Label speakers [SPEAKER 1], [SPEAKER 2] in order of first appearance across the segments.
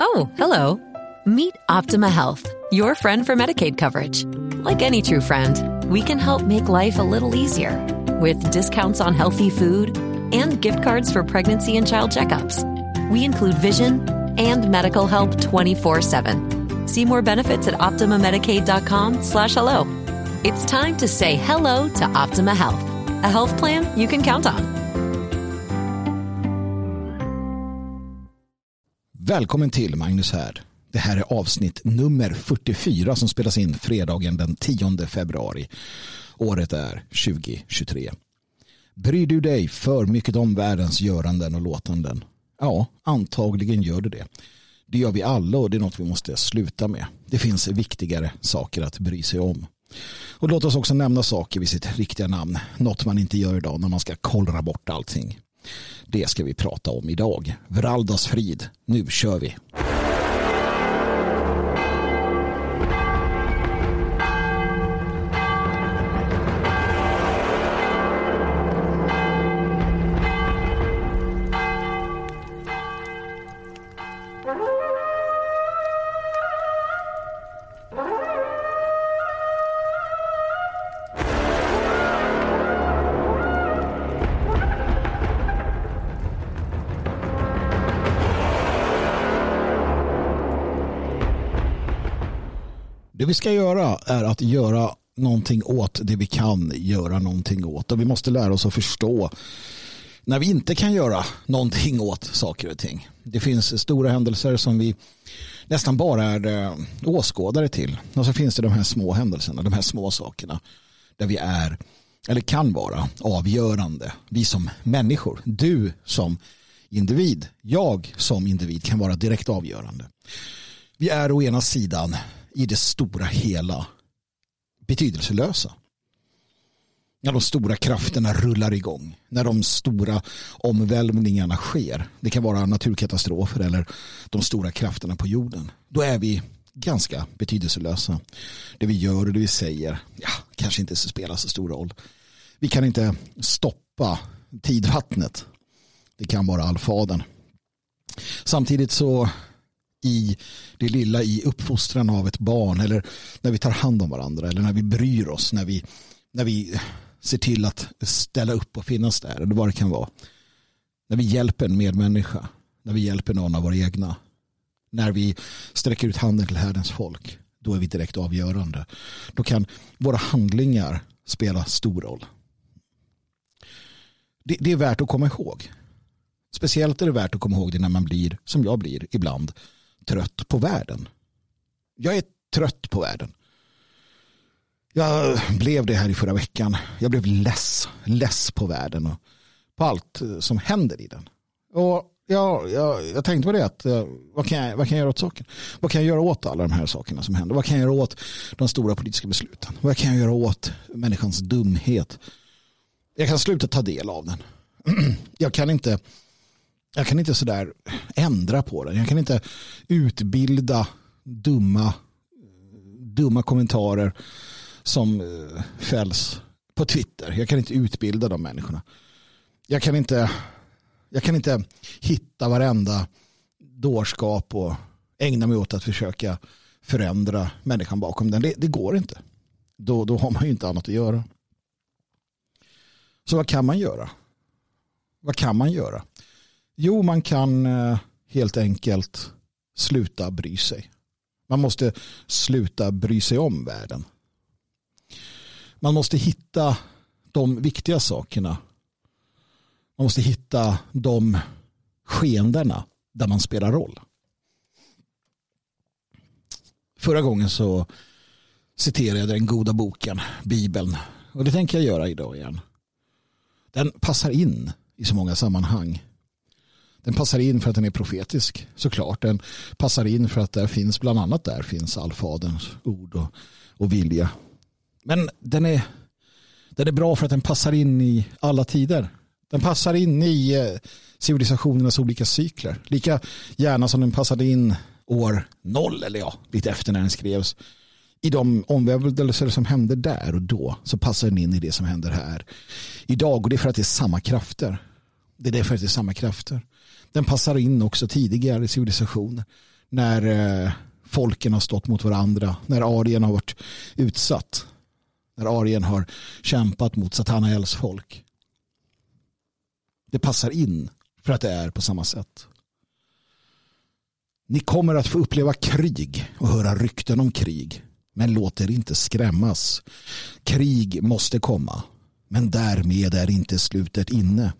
[SPEAKER 1] Oh, hello. Meet Optima Health, your friend for Medicaid coverage. Like any true friend, we can help make life a little easier with discounts on healthy food and gift cards for pregnancy and child checkups. We include vision and medical help 24-7. See more benefits at OptimaMedicaid.com slash hello. It's time to say hello to Optima Health, a health plan you can count on.
[SPEAKER 2] Välkommen till Magnus här. Det här är avsnitt nummer 44 som spelas in fredagen den 10 februari. Året är 2023. Bryr du dig för mycket om världens göranden och låtanden? Ja, antagligen gör du det. Det gör vi alla och det är något vi måste sluta med. Det finns viktigare saker att bry sig om. Och låt oss också nämna saker vid sitt riktiga namn. Något man inte gör idag när man ska kollra bort allting. Det ska vi prata om idag. Vraldas frid. Nu kör vi. Vi ska göra är att göra någonting åt det vi kan göra någonting åt. Och vi måste lära oss att förstå när vi inte kan göra någonting åt saker och ting. Det finns stora händelser som vi nästan bara är eh, åskådare till. Och så finns det de här små händelserna, de här små sakerna där vi är eller kan vara avgörande. Vi som människor, du som individ, jag som individ kan vara direkt avgörande. Vi är å ena sidan i det stora hela betydelselösa. När de stora krafterna rullar igång. När de stora omvälvningarna sker. Det kan vara naturkatastrofer eller de stora krafterna på jorden. Då är vi ganska betydelselösa. Det vi gör och det vi säger ja, kanske inte spelar så stor roll. Vi kan inte stoppa tidvattnet. Det kan vara allfadern. Samtidigt så i det lilla i uppfostran av ett barn eller när vi tar hand om varandra eller när vi bryr oss, när vi, när vi ser till att ställa upp och finnas där eller vad det kan vara. När vi hjälper en medmänniska, när vi hjälper någon av våra egna, när vi sträcker ut handen till härdens folk, då är vi direkt avgörande. Då kan våra handlingar spela stor roll. Det, det är värt att komma ihåg. Speciellt är det värt att komma ihåg det när man blir, som jag blir ibland, trött på världen. Jag är trött på världen. Jag blev det här i förra veckan. Jag blev less, less på världen och på allt som händer i den. Och jag, jag, jag tänkte på det att eh, vad kan, jag, vad kan jag göra åt saken? Vad kan jag göra åt alla de här sakerna som händer? Vad kan jag göra åt de stora politiska besluten? Vad kan jag göra åt människans dumhet? Jag kan sluta ta del av den. Jag kan inte jag kan inte sådär ändra på den. Jag kan inte utbilda dumma, dumma kommentarer som eh, fälls på Twitter. Jag kan inte utbilda de människorna. Jag kan inte, jag kan inte hitta varenda dårskap och ägna mig åt att försöka förändra människan bakom den. Det, det går inte. Då, då har man ju inte annat att göra. Så vad kan man göra? Vad kan man göra? Jo, man kan eh, helt enkelt sluta bry sig. Man måste sluta bry sig om världen. Man måste hitta de viktiga sakerna. Man måste hitta de skeendena där man spelar roll. Förra gången så citerade jag den goda boken, Bibeln. Och det tänker jag göra idag igen. Den passar in i så många sammanhang. Den passar in för att den är profetisk såklart. Den passar in för att där finns bland annat där finns allfaderns ord och, och vilja. Men den är, den är bra för att den passar in i alla tider. Den passar in i eh, civilisationernas olika cykler. Lika gärna som den passade in år noll, eller ja, lite efter när den skrevs. I de omvälvelser som hände där och då så passar den in i det som händer här idag. Och det är för att det är samma krafter. Det är därför att det är samma krafter. Den passar in också tidigare i civilisationer. när eh, folken har stått mot varandra, när arien har varit utsatt, när arien har kämpat mot Satanaels folk. Det passar in för att det är på samma sätt. Ni kommer att få uppleva krig och höra rykten om krig. Men låt er inte skrämmas. Krig måste komma. Men därmed är inte slutet inne.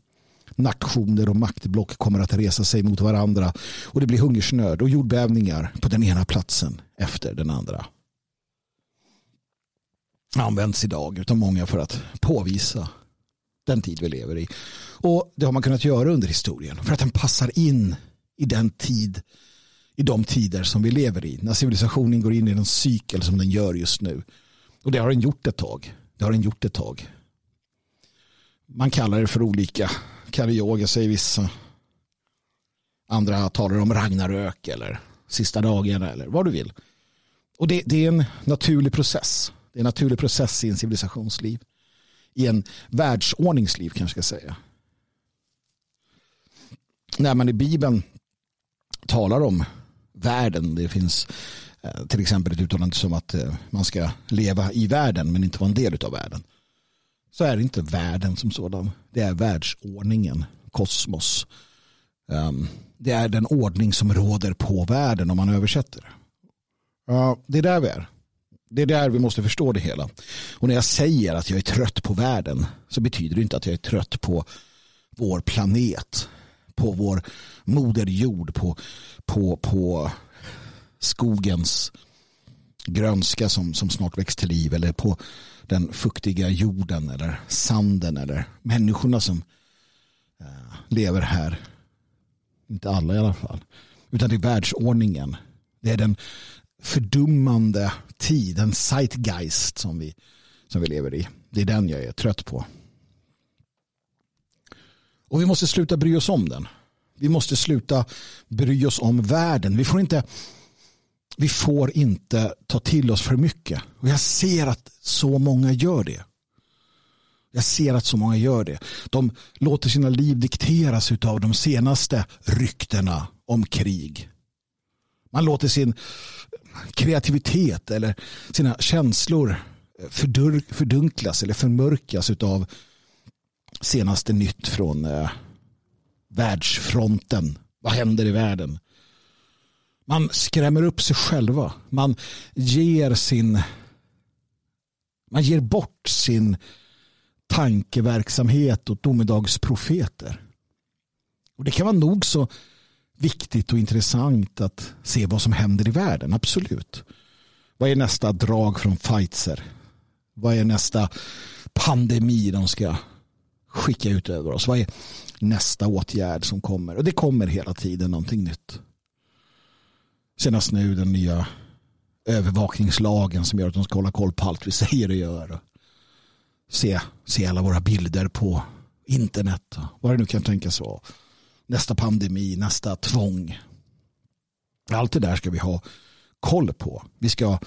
[SPEAKER 2] Nationer och maktblock kommer att resa sig mot varandra och det blir hungersnöd och jordbävningar på den ena platsen efter den andra. Används idag av många för att påvisa den tid vi lever i. Och det har man kunnat göra under historien för att den passar in i den tid i de tider som vi lever i. När civilisationen går in i en cykel som den gör just nu. Och det har den gjort ett tag. Det har den gjort ett tag. Man kallar det för olika. Karioga säger vissa. Andra talar om Ragnarök eller sista dagarna eller vad du vill. Och det, det är en naturlig process. Det är en naturlig process i en civilisationsliv. I en världsordningsliv kanske jag ska säga. När man i Bibeln talar om världen. Det finns eh, till exempel ett uttalande som att eh, man ska leva i världen men inte vara en del av världen. Så är det inte världen som sådan. Det är världsordningen, kosmos. Ehm, det är den ordning som råder på världen om man översätter. det. det är där vi är. Det är där vi måste förstå det hela. Och när jag säger att jag är trött på världen så betyder det inte att jag är trött på vår planet på vår moderjord. på, på, på skogens grönska som, som snart väcks till liv eller på den fuktiga jorden eller sanden eller människorna som eh, lever här. Inte alla i alla fall. Utan det är världsordningen. Det är den fördummande tid, den zeitgeist som vi, som vi lever i. Det är den jag är trött på. Och vi måste sluta bry oss om den. Vi måste sluta bry oss om världen. Vi får inte, vi får inte ta till oss för mycket. Och jag ser att så många gör det. Jag ser att så många gör det. De låter sina liv dikteras av de senaste ryktena om krig. Man låter sin kreativitet eller sina känslor fördunklas eller förmörkas av senaste nytt från eh, världsfronten. Vad händer i världen? Man skrämmer upp sig själva. Man ger sin man ger bort sin tankeverksamhet åt domedagsprofeter. Och det kan vara nog så viktigt och intressant att se vad som händer i världen, absolut. Vad är nästa drag från Pfizer? Vad är nästa pandemi de ska skicka ut över oss? Vad är nästa åtgärd som kommer? Och det kommer hela tiden någonting nytt. Senast nu den nya övervakningslagen som gör att de ska hålla koll på allt vi säger och gör. Se, se alla våra bilder på internet. och Vad det nu kan tänkas vara. Nästa pandemi, nästa tvång. Allt det där ska vi ha koll på. Vi ska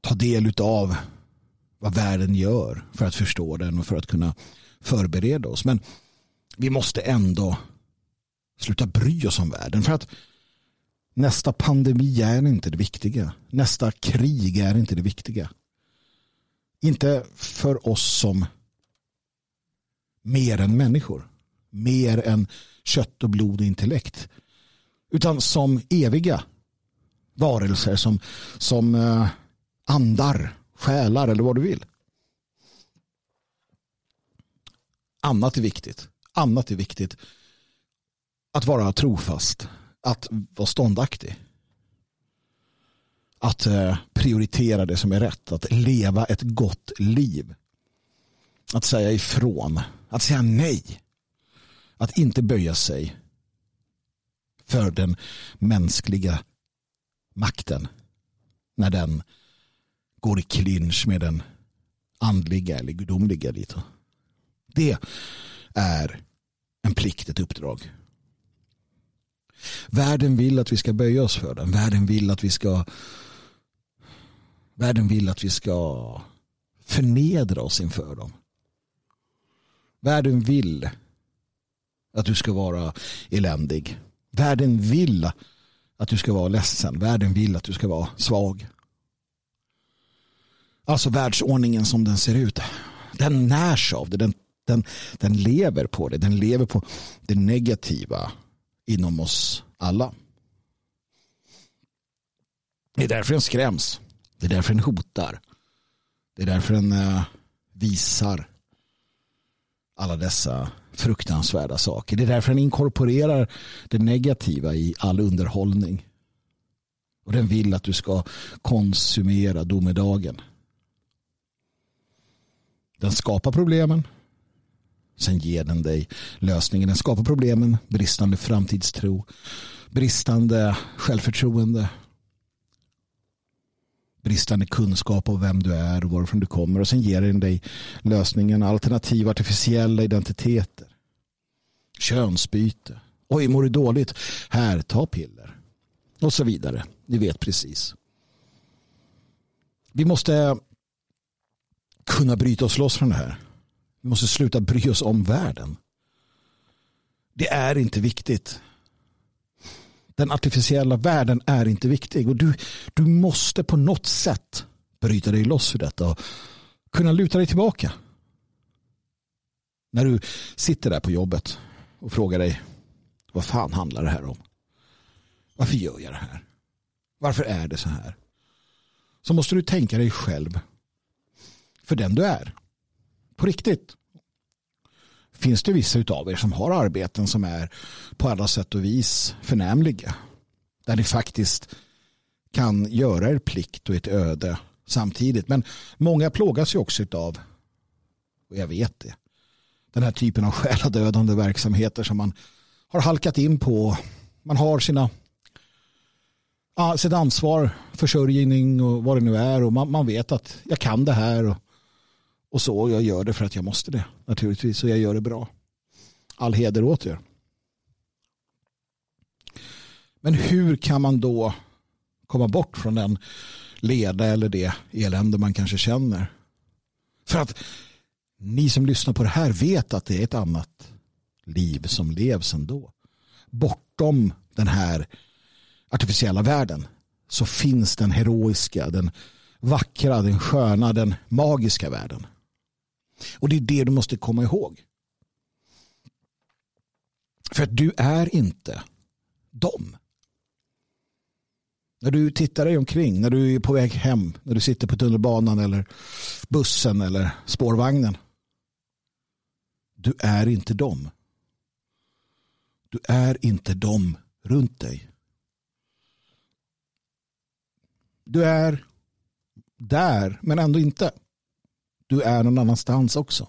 [SPEAKER 2] ta del av vad världen gör för att förstå den och för att kunna förbereda oss. Men vi måste ändå sluta bry oss om världen. För att nästa pandemi är inte det viktiga. Nästa krig är inte det viktiga. Inte för oss som mer än människor. Mer än kött och blod och intellekt. Utan som eviga varelser som, som eh, andar själar eller vad du vill. Annat är viktigt. Annat är viktigt. Att vara trofast. Att vara ståndaktig. Att eh, prioritera det som är rätt. Att leva ett gott liv. Att säga ifrån. Att säga nej. Att inte böja sig för den mänskliga makten när den går i clinch med den andliga eller gudomliga lite. Det är en plikt, ett uppdrag. Världen vill att vi ska böja oss för den. Världen vill att vi ska Världen vill att vi ska förnedra oss inför dem. Världen vill att du ska vara eländig. Världen vill att du ska vara ledsen. Världen vill att du ska vara svag. Alltså världsordningen som den ser ut. Den närs av det. Den, den, den lever på det. Den lever på det negativa inom oss alla. Det är därför den skräms. Det är därför den hotar. Det är därför den eh, visar alla dessa fruktansvärda saker. Det är därför den inkorporerar det negativa i all underhållning. Och den vill att du ska konsumera domedagen. Den skapar problemen. Sen ger den dig lösningen. Den skapar problemen, bristande framtidstro, bristande självförtroende, bristande kunskap om vem du är och varifrån du kommer. Och sen ger den dig lösningen alternativa artificiella identiteter. Könsbyte. Oj, mår du dåligt? Här, ta piller. Och så vidare. Ni vet precis. Vi måste kunna bryta oss loss från det här. Vi måste sluta bry oss om världen. Det är inte viktigt. Den artificiella världen är inte viktig och du, du måste på något sätt bryta dig loss ur detta och kunna luta dig tillbaka. När du sitter där på jobbet och frågar dig vad fan handlar det här om? Varför gör jag det här? Varför är det så här? Så måste du tänka dig själv för den du är. På riktigt. Finns det vissa av er som har arbeten som är på alla sätt och vis förnämliga. Där ni faktiskt kan göra er plikt och ett öde samtidigt. Men många plågas ju också av, och jag vet det, den här typen av själadödande verksamheter som man har halkat in på. Man har sina sitt ansvar, försörjning och vad det nu är och man, man vet att jag kan det här och och så, jag gör det för att jag måste det naturligtvis. Och jag gör det bra. All heder åt er. Men hur kan man då komma bort från den leda eller det elände man kanske känner? För att ni som lyssnar på det här vet att det är ett annat liv som levs ändå. Bortom den här artificiella världen så finns den heroiska, den vackra, den sköna, den magiska världen. Och det är det du måste komma ihåg. För att du är inte dem. När du tittar dig omkring, när du är på väg hem, när du sitter på tunnelbanan eller bussen eller spårvagnen. Du är inte dem. Du är inte dem runt dig. Du är där, men ändå inte. Du är någon annanstans också.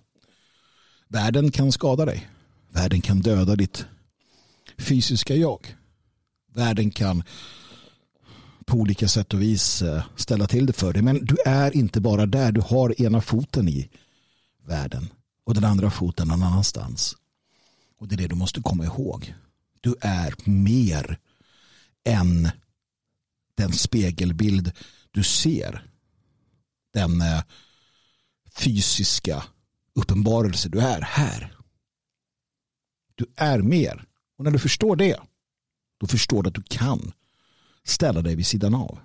[SPEAKER 2] Världen kan skada dig. Världen kan döda ditt fysiska jag. Världen kan på olika sätt och vis eh, ställa till det för dig. Men du är inte bara där. Du har ena foten i världen och den andra foten någon annanstans. Och det är det du måste komma ihåg. Du är mer än den spegelbild du ser. Den eh, fysiska uppenbarelse du är här. Du är mer. Och när du förstår det, då förstår du att du kan ställa dig vid sidan av.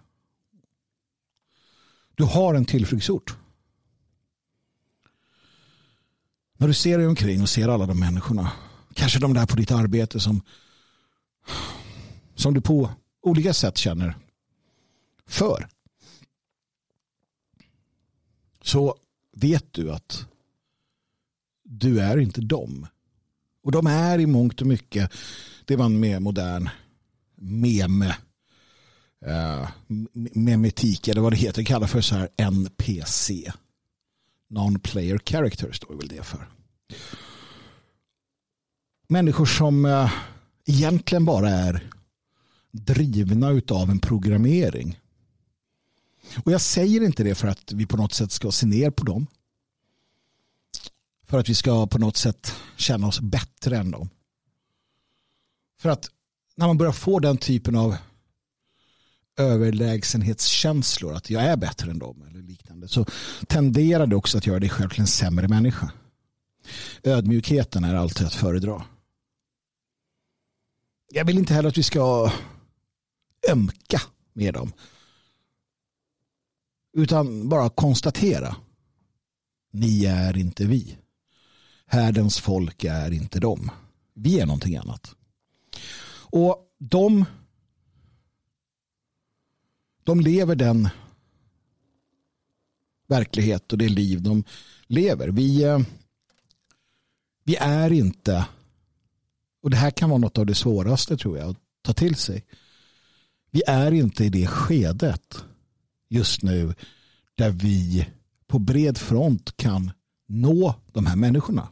[SPEAKER 2] Du har en tillflyktsort. När du ser dig omkring och ser alla de människorna, kanske de där på ditt arbete som, som du på olika sätt känner för. Så vet du att du är inte dem. Och de är i mångt och mycket det man med modern meme uh, memetik eller vad det heter kallar för så här NPC. Non-player character står väl det för. Människor som uh, egentligen bara är drivna av en programmering. Och jag säger inte det för att vi på något sätt ska se ner på dem. För att vi ska på något sätt känna oss bättre än dem. För att när man börjar få den typen av överlägsenhetskänslor, att jag är bättre än dem eller liknande, så tenderar det också att göra dig själv till en sämre människa. Ödmjukheten är alltid att föredra. Jag vill inte heller att vi ska ömka med dem. Utan bara konstatera. Ni är inte vi. Härdens folk är inte dem. Vi är någonting annat. Och de, de lever den verklighet och det liv de lever. Vi, eh, vi är inte, och det här kan vara något av det svåraste tror jag att ta till sig. Vi är inte i det skedet just nu där vi på bred front kan nå de här människorna.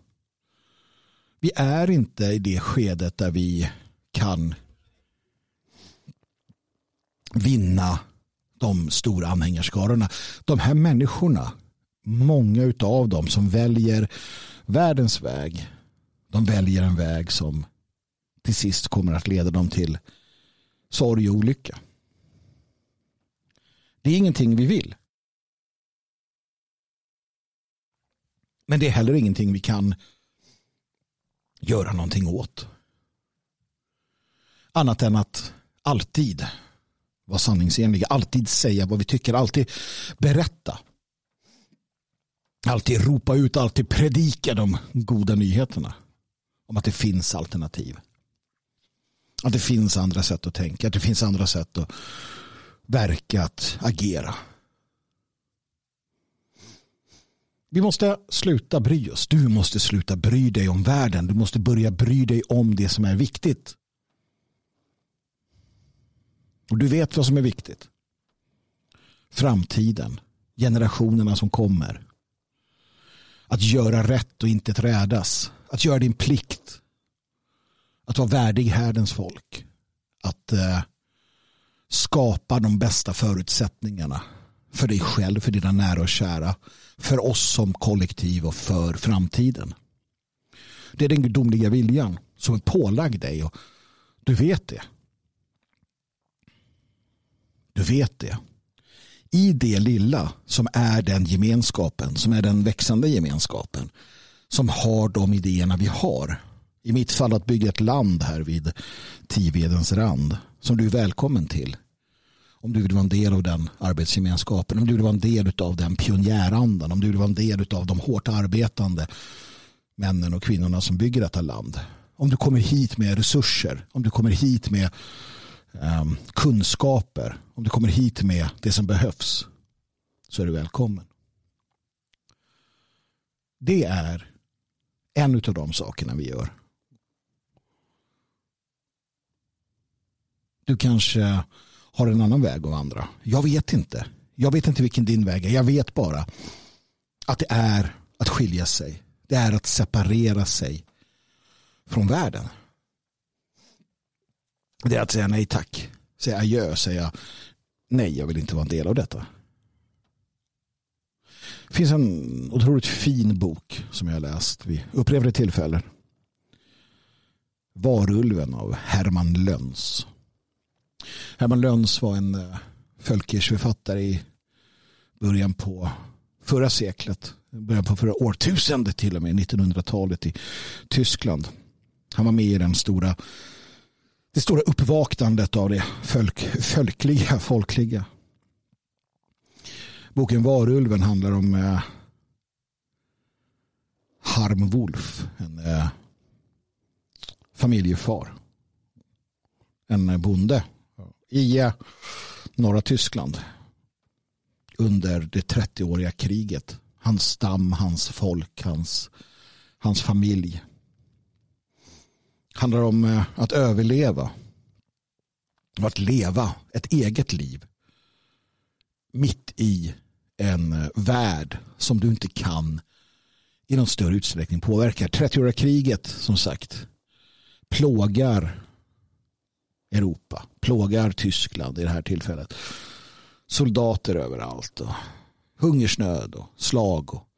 [SPEAKER 2] Vi är inte i det skedet där vi kan vinna de stora anhängarskarorna. De här människorna, många av dem som väljer världens väg, de väljer en väg som till sist kommer att leda dem till sorg och olycka. Det är ingenting vi vill. Men det är heller ingenting vi kan göra någonting åt. Annat än att alltid vara sanningsenliga, alltid säga vad vi tycker, alltid berätta. Alltid ropa ut, alltid predika de goda nyheterna. Om att det finns alternativ. Att det finns andra sätt att tänka, att det finns andra sätt att verka, att agera. Vi måste sluta bry oss. Du måste sluta bry dig om världen. Du måste börja bry dig om det som är viktigt. Och du vet vad som är viktigt. Framtiden. Generationerna som kommer. Att göra rätt och inte trädas. Att göra din plikt. Att vara värdig härdens folk. Att eh, skapa de bästa förutsättningarna för dig själv, för dina nära och kära, för oss som kollektiv och för framtiden. Det är den gudomliga viljan som är pålagd dig och du vet det. Du vet det. I det lilla som är den gemenskapen, som är den växande gemenskapen, som har de idéerna vi har. I mitt fall att bygga ett land här vid Tivedens rand, som du är välkommen till om du vill vara en del av den arbetsgemenskapen, om du vill vara en del av den pionjärandan, om du vill vara en del av de hårt arbetande männen och kvinnorna som bygger detta land. Om du kommer hit med resurser, om du kommer hit med um, kunskaper, om du kommer hit med det som behövs så är du välkommen. Det är en av de sakerna vi gör. Du kanske har en annan väg att vandra. Jag vet inte. Jag vet inte vilken din väg är. Jag vet bara att det är att skilja sig. Det är att separera sig från världen. Det är att säga nej tack. Säga adjö. Säga nej, jag vill inte vara en del av detta. Det finns en otroligt fin bok som jag har läst vid upprepade tillfällen. Varulven av Herman Löns. Herman Löns var en eh, uh, författare i början på förra seklet. Början på förra årtusendet till och med, 1900-talet i Tyskland. Han var med i den stora, det stora uppvaknandet av det folk, folkliga, folkliga. Boken Varulven handlar om eh, Harm Wolf, en eh, familjefar. En bonde i norra Tyskland under det 30-åriga kriget. Hans stam, hans folk, hans, hans familj. handlar om eh, att överleva och att leva ett eget liv mitt i en eh, värld som du inte kan i någon större utsträckning påverka. 30-åriga kriget som sagt plågar Europa. Plågar Tyskland i det här tillfället. Soldater överallt. Och hungersnöd och slag. Och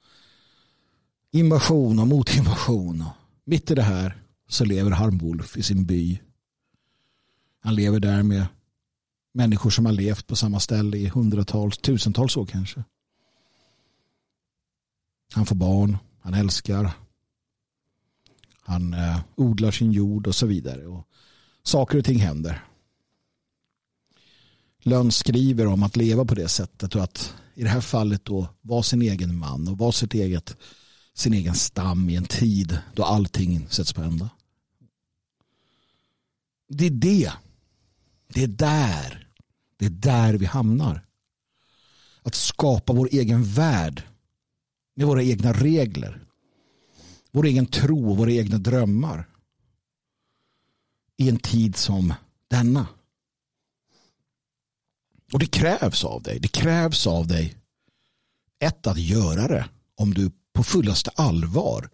[SPEAKER 2] invasion och motinvasion. Och mitt i det här så lever Harmwolf i sin by. Han lever där med människor som har levt på samma ställe i hundratals, tusentals år kanske. Han får barn, han älskar, han eh, odlar sin jord och så vidare. Och saker och ting händer. Lönn skriver om att leva på det sättet och att i det här fallet då vara sin egen man och vara sitt eget, sin egen stam i en tid då allting sätts på ända. Det är det. Det är där. Det är där vi hamnar. Att skapa vår egen värld med våra egna regler. Vår egen tro och våra egna drömmar. I en tid som denna. Och det krävs av dig. Det krävs av dig ett att göra det om du på fullaste allvar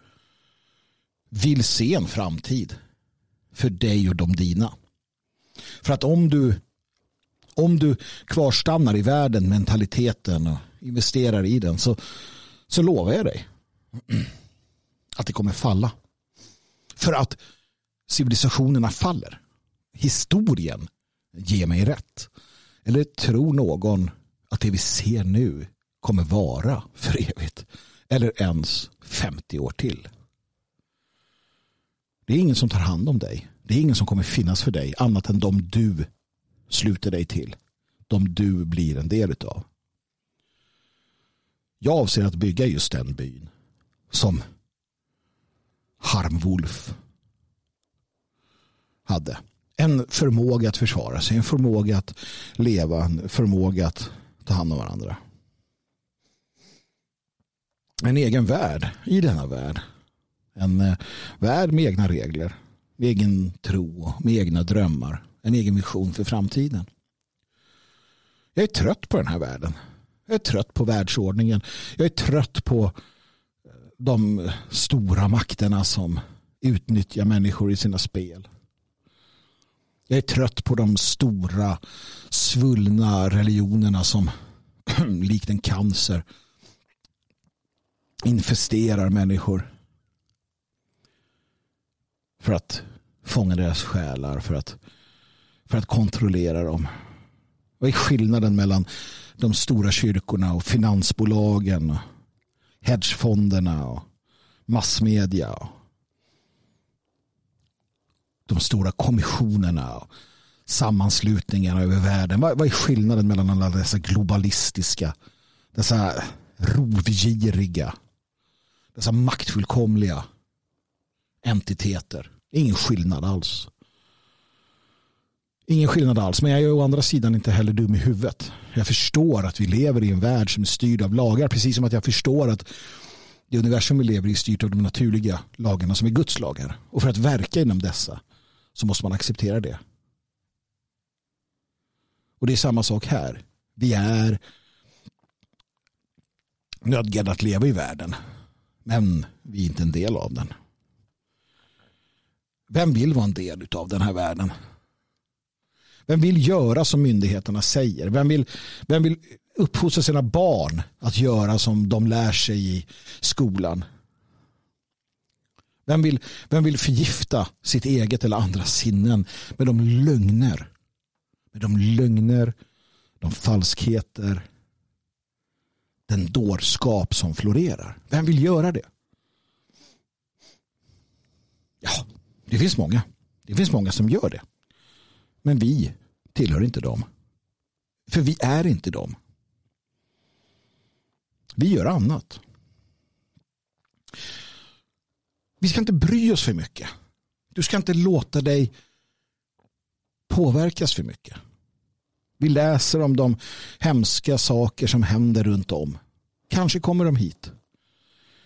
[SPEAKER 2] vill se en framtid för dig och de dina. För att om du om du kvarstannar i världen, mentaliteten och investerar i den så, så lovar jag dig att det kommer falla. För att civilisationerna faller. Historien ger mig rätt. Eller tror någon att det vi ser nu kommer vara för evigt? Eller ens 50 år till? Det är ingen som tar hand om dig. Det är ingen som kommer finnas för dig annat än de du sluter dig till. De du blir en del av. Jag avser att bygga just den byn som Harmwolf hade. En förmåga att försvara sig, en förmåga att leva, en förmåga att ta hand om varandra. En egen värld i denna värld. En eh, värld med egna regler, med egen tro, med egna drömmar, en egen vision för framtiden. Jag är trött på den här världen. Jag är trött på världsordningen. Jag är trött på eh, de stora makterna som utnyttjar människor i sina spel. Jag är trött på de stora svullna religionerna som likt en cancer infesterar människor för att fånga deras själar, för att, för att kontrollera dem. Vad är skillnaden mellan de stora kyrkorna och finansbolagen, och hedgefonderna och massmedia och de stora kommissionerna och sammanslutningarna över världen. Vad, vad är skillnaden mellan alla dessa globalistiska, dessa rovgiriga, dessa maktfullkomliga entiteter? Ingen skillnad alls. Ingen skillnad alls, men jag är å andra sidan inte heller dum i huvudet. Jag förstår att vi lever i en värld som är styrd av lagar, precis som att jag förstår att det universum vi lever i är styrt av de naturliga lagarna som är Guds lagar. Och för att verka inom dessa så måste man acceptera det. Och det är samma sak här. Vi är nödgade att leva i världen. Men vi är inte en del av den. Vem vill vara en del av den här världen? Vem vill göra som myndigheterna säger? Vem vill, vem vill uppfostra sina barn att göra som de lär sig i skolan? Vem vill, vem vill förgifta sitt eget eller andras sinnen med de lögner, med de lögner, de falskheter, den dårskap som florerar? Vem vill göra det? Ja, det finns många. Det finns många som gör det. Men vi tillhör inte dem. För vi är inte dem. Vi gör annat. Vi ska inte bry oss för mycket. Du ska inte låta dig påverkas för mycket. Vi läser om de hemska saker som händer runt om. Kanske kommer de hit.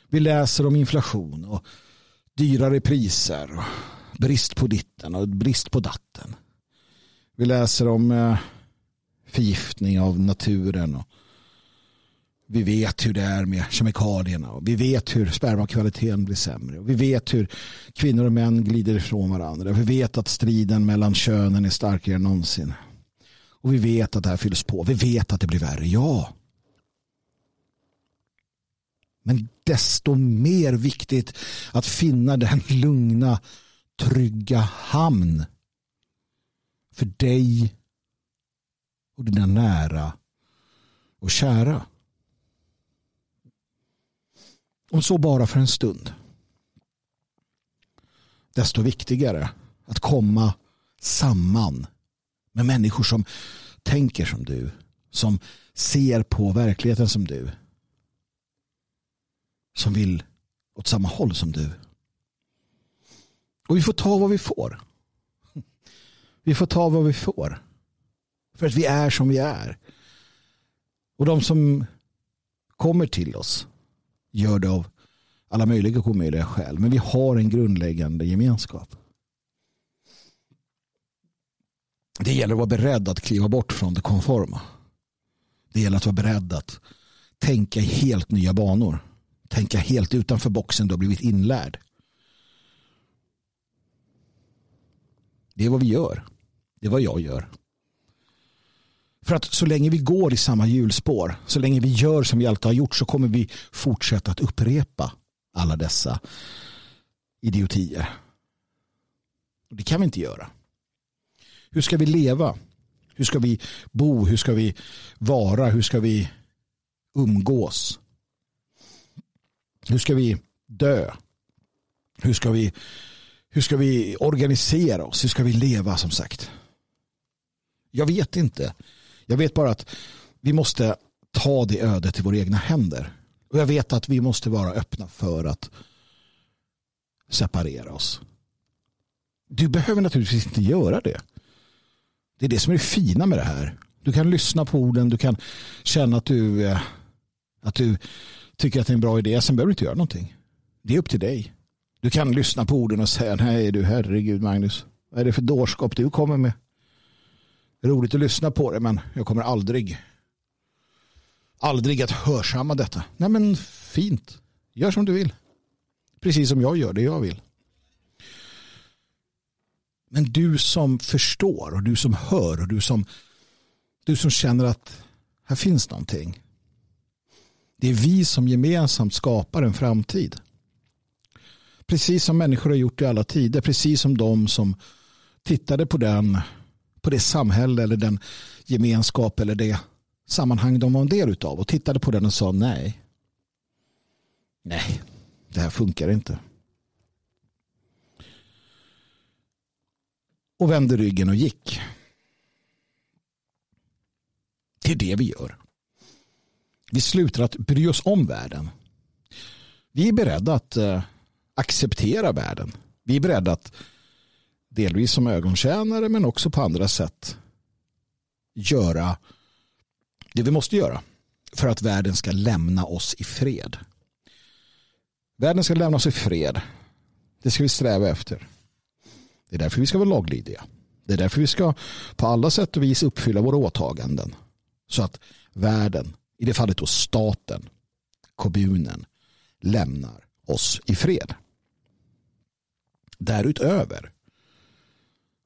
[SPEAKER 2] Vi läser om inflation och dyrare priser och brist på ditten och brist på datten. Vi läser om eh, förgiftning av naturen och vi vet hur det är med kemikalierna och vi vet hur spermakvaliteten blir sämre. Och vi vet hur kvinnor och män glider ifrån varandra. Vi vet att striden mellan könen är starkare än någonsin. Och vi vet att det här fylls på. Vi vet att det blir värre, ja. Men desto mer viktigt att finna den lugna, trygga hamn för dig och dina nära och kära. Om så bara för en stund. Desto viktigare att komma samman med människor som tänker som du, som ser på verkligheten som du, som vill åt samma håll som du. Och vi får ta vad vi får. Vi får ta vad vi får. För att vi är som vi är. Och de som kommer till oss gör det av alla möjliga och omöjliga skäl. Men vi har en grundläggande gemenskap. Det gäller att vara beredd att kliva bort från det konforma. Det gäller att vara beredd att tänka i helt nya banor. Tänka helt utanför boxen du har blivit inlärd. Det är vad vi gör. Det är vad jag gör. För att så länge vi går i samma hjulspår, så länge vi gör som vi alltid har gjort så kommer vi fortsätta att upprepa alla dessa idiotier. Det kan vi inte göra. Hur ska vi leva? Hur ska vi bo? Hur ska vi vara? Hur ska vi umgås? Hur ska vi dö? Hur ska vi, hur ska vi organisera oss? Hur ska vi leva som sagt? Jag vet inte. Jag vet bara att vi måste ta det ödet i våra egna händer. Och jag vet att vi måste vara öppna för att separera oss. Du behöver naturligtvis inte göra det. Det är det som är det fina med det här. Du kan lyssna på orden, du kan känna att du, eh, att du tycker att det är en bra idé. Sen behöver du inte göra någonting. Det är upp till dig. Du kan lyssna på orden och säga nej du herregud Magnus. Vad är det för dårskap du kommer med? Roligt att lyssna på det men jag kommer aldrig aldrig att hörsamma detta. Nej men fint. Gör som du vill. Precis som jag gör det jag vill. Men du som förstår och du som hör och du som, du som känner att här finns någonting. Det är vi som gemensamt skapar en framtid. Precis som människor har gjort i alla tider. Precis som de som tittade på den på det samhälle eller den gemenskap eller det sammanhang de var en del av och tittade på den och sa nej. Nej, det här funkar inte. Och vände ryggen och gick. Det är det vi gör. Vi slutar att bry oss om världen. Vi är beredda att eh, acceptera världen. Vi är beredda att delvis som ögontjänare men också på andra sätt göra det vi måste göra för att världen ska lämna oss i fred. Världen ska lämna oss i fred. Det ska vi sträva efter. Det är därför vi ska vara laglydiga. Det är därför vi ska på alla sätt och vis uppfylla våra åtaganden. Så att världen, i det fallet då staten, kommunen, lämnar oss i fred. Därutöver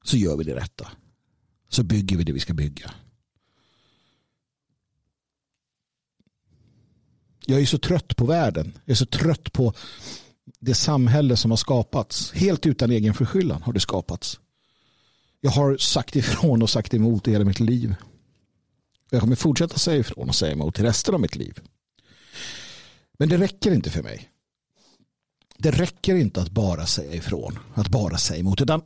[SPEAKER 2] så gör vi det rätta. Så bygger vi det vi ska bygga. Jag är så trött på världen. Jag är så trött på det samhälle som har skapats. Helt utan egen förskyllan har det skapats. Jag har sagt ifrån och sagt emot i hela mitt liv. Jag kommer fortsätta säga ifrån och säga emot i resten av mitt liv. Men det räcker inte för mig. Det räcker inte att bara säga ifrån, att bara säga emot. Utan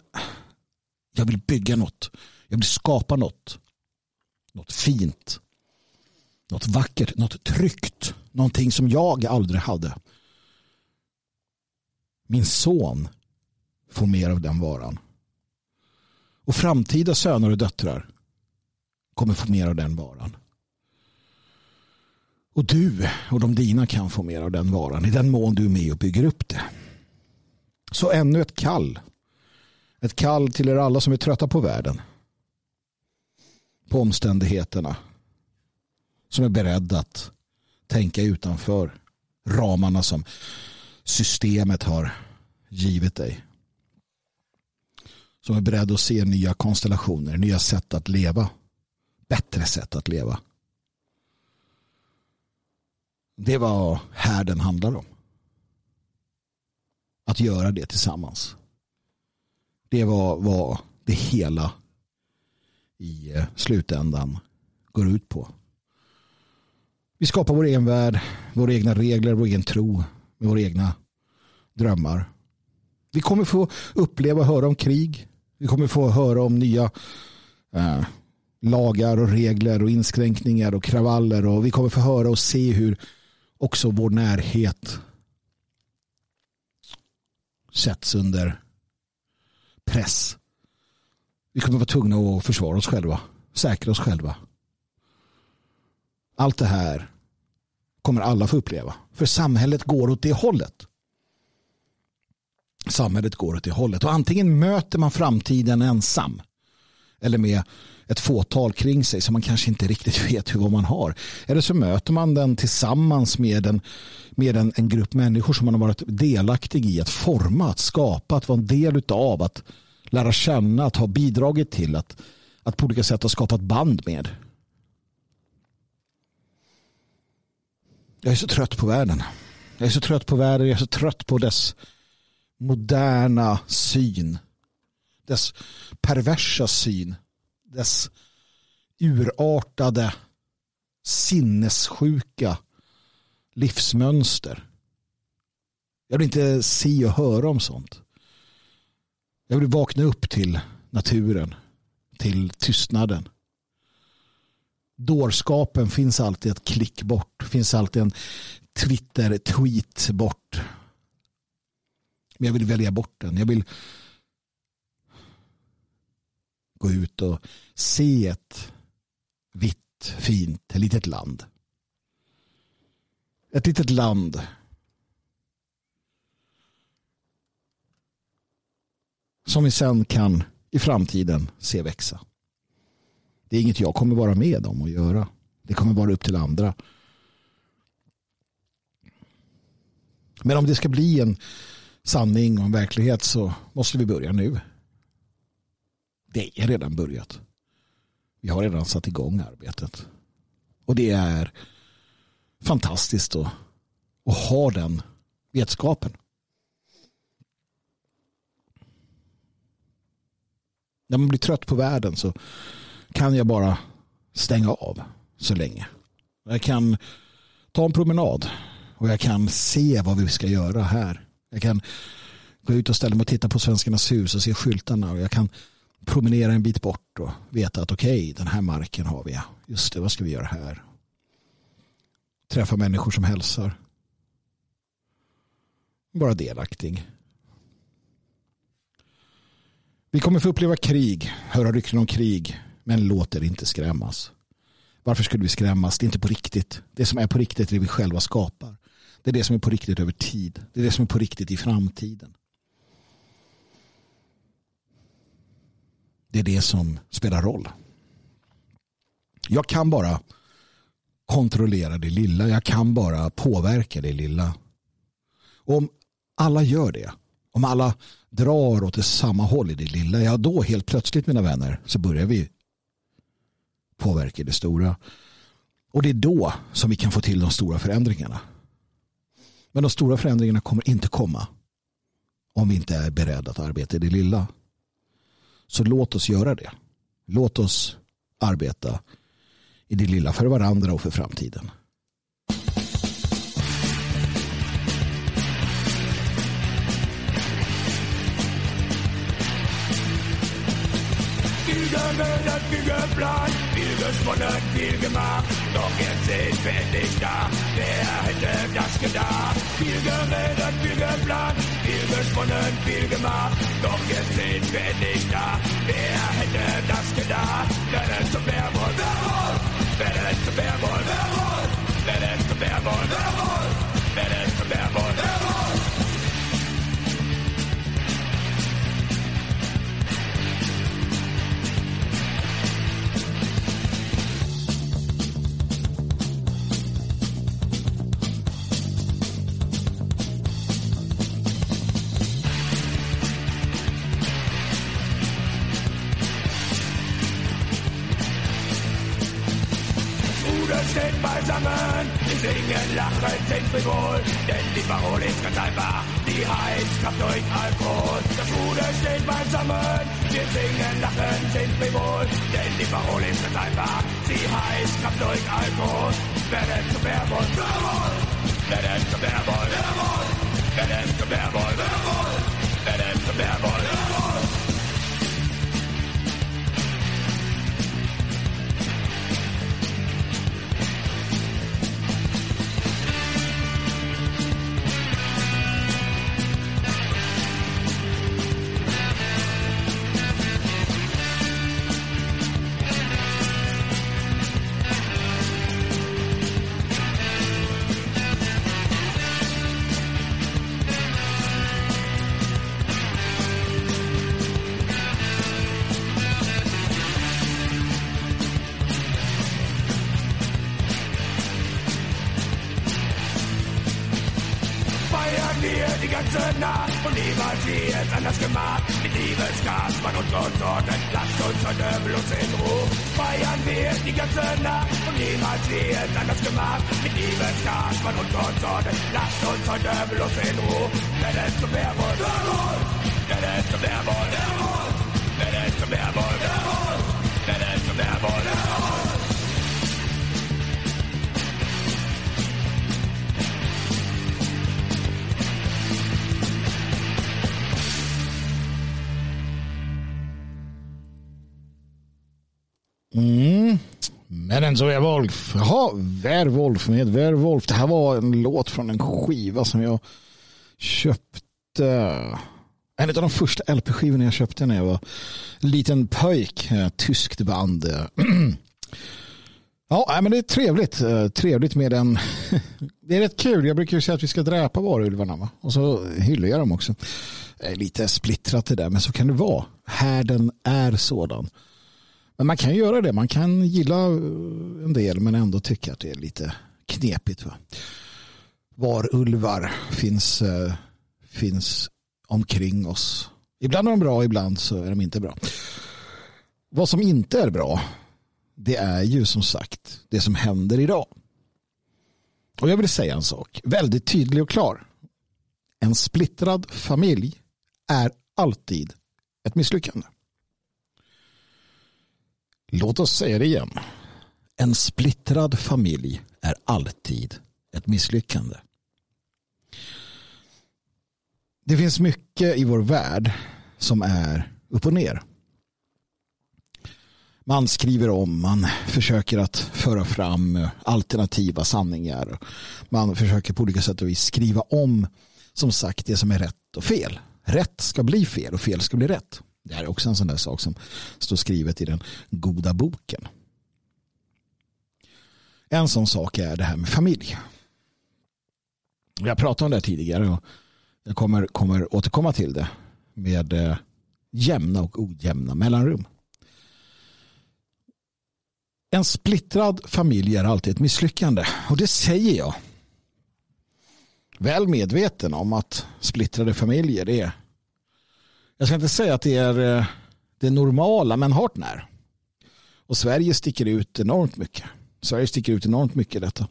[SPEAKER 2] jag vill bygga något. Jag vill skapa något. Något fint. Något vackert, något tryggt. Någonting som jag aldrig hade. Min son får mer av den varan. Och framtida söner och döttrar kommer få mer av den varan. Och du och de dina kan få mer av den varan i den mån du är med och bygger upp det. Så ännu ett kall ett kall till er alla som är trötta på världen. På omständigheterna. Som är beredda att tänka utanför ramarna som systemet har givit dig. Som är beredd att se nya konstellationer, nya sätt att leva. Bättre sätt att leva. Det är vad härden handlar om. Att göra det tillsammans. Det var vad det hela i eh, slutändan går ut på. Vi skapar vår egen värld, våra egna regler, vår egen tro, med våra egna drömmar. Vi kommer få uppleva och höra om krig. Vi kommer få höra om nya eh, lagar och regler och inskränkningar och kravaller och vi kommer få höra och se hur också vår närhet sätts under press. Vi kommer vara tvungna att försvara oss själva, säkra oss själva. Allt det här kommer alla få uppleva. För samhället går åt det hållet. Samhället går åt det hållet. Och antingen möter man framtiden ensam eller med ett fåtal kring sig som man kanske inte riktigt vet hur vad man har. Eller så möter man den tillsammans med, en, med en, en grupp människor som man har varit delaktig i att forma, att skapa, att vara en del av, att lära känna, att ha bidragit till, att, att på olika sätt ha skapat band med. Jag är så trött på världen. Jag är så trött på världen, jag är så trött på dess moderna syn. Dess perversa syn. Dess urartade sinnessjuka livsmönster. Jag vill inte se och höra om sånt. Jag vill vakna upp till naturen, till tystnaden. Dårskapen finns alltid ett klick bort. finns alltid en Twitter-tweet bort. Men jag vill välja bort den. Jag vill gå ut och se ett vitt, fint, litet land. Ett litet land som vi sen kan i framtiden se växa. Det är inget jag kommer vara med om att göra. Det kommer vara upp till andra. Men om det ska bli en sanning och en verklighet så måste vi börja nu. Det är redan börjat. Vi har redan satt igång arbetet. Och det är fantastiskt att, att ha den vetskapen. När man blir trött på världen så kan jag bara stänga av så länge. Jag kan ta en promenad och jag kan se vad vi ska göra här. Jag kan gå ut och ställa mig och titta på Svenskarnas hus och se skyltarna och jag kan promenera en bit bort och veta att okej, okay, den här marken har vi. Just det, vad ska vi göra här? Träffa människor som hälsar. Bara delaktig. Vi kommer få uppleva krig, höra rykten om krig, men låt er inte skrämmas. Varför skulle vi skrämmas? Det är inte på riktigt. Det som är på riktigt är det vi själva skapar. Det är det som är på riktigt över tid. Det är det som är på riktigt i framtiden. Det är det som spelar roll. Jag kan bara kontrollera det lilla. Jag kan bara påverka det lilla. Och om alla gör det, om alla drar åt det samma håll i det lilla, ja då helt plötsligt mina vänner så börjar vi påverka det stora. Och det är då som vi kan få till de stora förändringarna. Men de stora förändringarna kommer inte komma om vi inte är beredda att arbeta i det lilla. Så låt oss göra det. Låt oss arbeta i det lilla för varandra och för framtiden. Gemördert, viel geplant, viel gesponnen, viel gemacht. Doch jetzt sind wir nicht da. Wer hätte das gedacht? Viel geredet, viel geplant, viel gesponnen, viel gemacht. Doch jetzt sind wir nicht da. Wer hätte das gedacht? Wer denn zum Werbung? Wer denn zum Werbung? Wer denn zum Werbung? Wer denn Singen, lachen, sind frivol, denn die Parole ist ganz einfach. Die heißt Kraft durch Alkohol. Das Ruder steht beisammen. Wir singen, lachen, sind frivol, denn die Parole ist ganz einfach. Sie heißt Kraft durch Alkohol. Werden zum Werbung, Werbung. Werden zum Werbung, Werbung. Werden zum Werbung, Werbung. Werden zum Werbung, Werbung.
[SPEAKER 3] Wie es anders gemacht. Mit Liebesgas, Mann und Konsorten, lasst uns heute bloß in Ruhe. Feiern wir die ganze Nacht und niemals es anders gemacht. Mit Liebesgas, Mann und Konsorten, lasst uns heute bloß in Ruhe. Wer denn zum Werwolf? Werwolf! Wer denn zum Werwolf? Werwolf! Wer denn zum? Werwolf!
[SPEAKER 2] Mm. Men en Werwolf. Jaha, Werwolf med Werwolf. Det här var en låt från en skiva som jag köpte. En av de första LP-skivorna jag köpte när jag var liten pöjk. Eh, tyskt band. Ja, men det är trevligt. Eh, trevligt med en... Det är rätt kul. Jag brukar ju säga att vi ska dräpa varulvarna. Och så hyllar jag dem också. Eh, lite splittrat det där, men så kan det vara. Härden är sådan. Men man kan göra det. Man kan gilla eh, en del men ändå tycka att det är lite knepigt. Va? Varulvar finns, eh, finns omkring oss. Ibland är de bra, ibland så är de inte bra. Vad som inte är bra det är ju som sagt det som händer idag. Och jag vill säga en sak, väldigt tydlig och klar. En splittrad familj är alltid ett misslyckande. Låt oss säga det igen. En splittrad familj är alltid ett misslyckande. Det finns mycket i vår värld som är upp och ner. Man skriver om, man försöker att föra fram alternativa sanningar. Man försöker på olika sätt och vis skriva om som sagt det som är rätt och fel. Rätt ska bli fel och fel ska bli rätt. Det här är också en sån där sak som står skrivet i den goda boken. En sån sak är det här med familj. Jag pratade om det tidigare och jag kommer, kommer återkomma till det med eh, jämna och ojämna mellanrum. En splittrad familj är alltid ett misslyckande och det säger jag. Väl medveten om att splittrade familjer är jag ska inte säga att det är eh, det normala, men hart när. Och Sverige sticker ut enormt mycket. Sverige sticker ut enormt mycket i detta.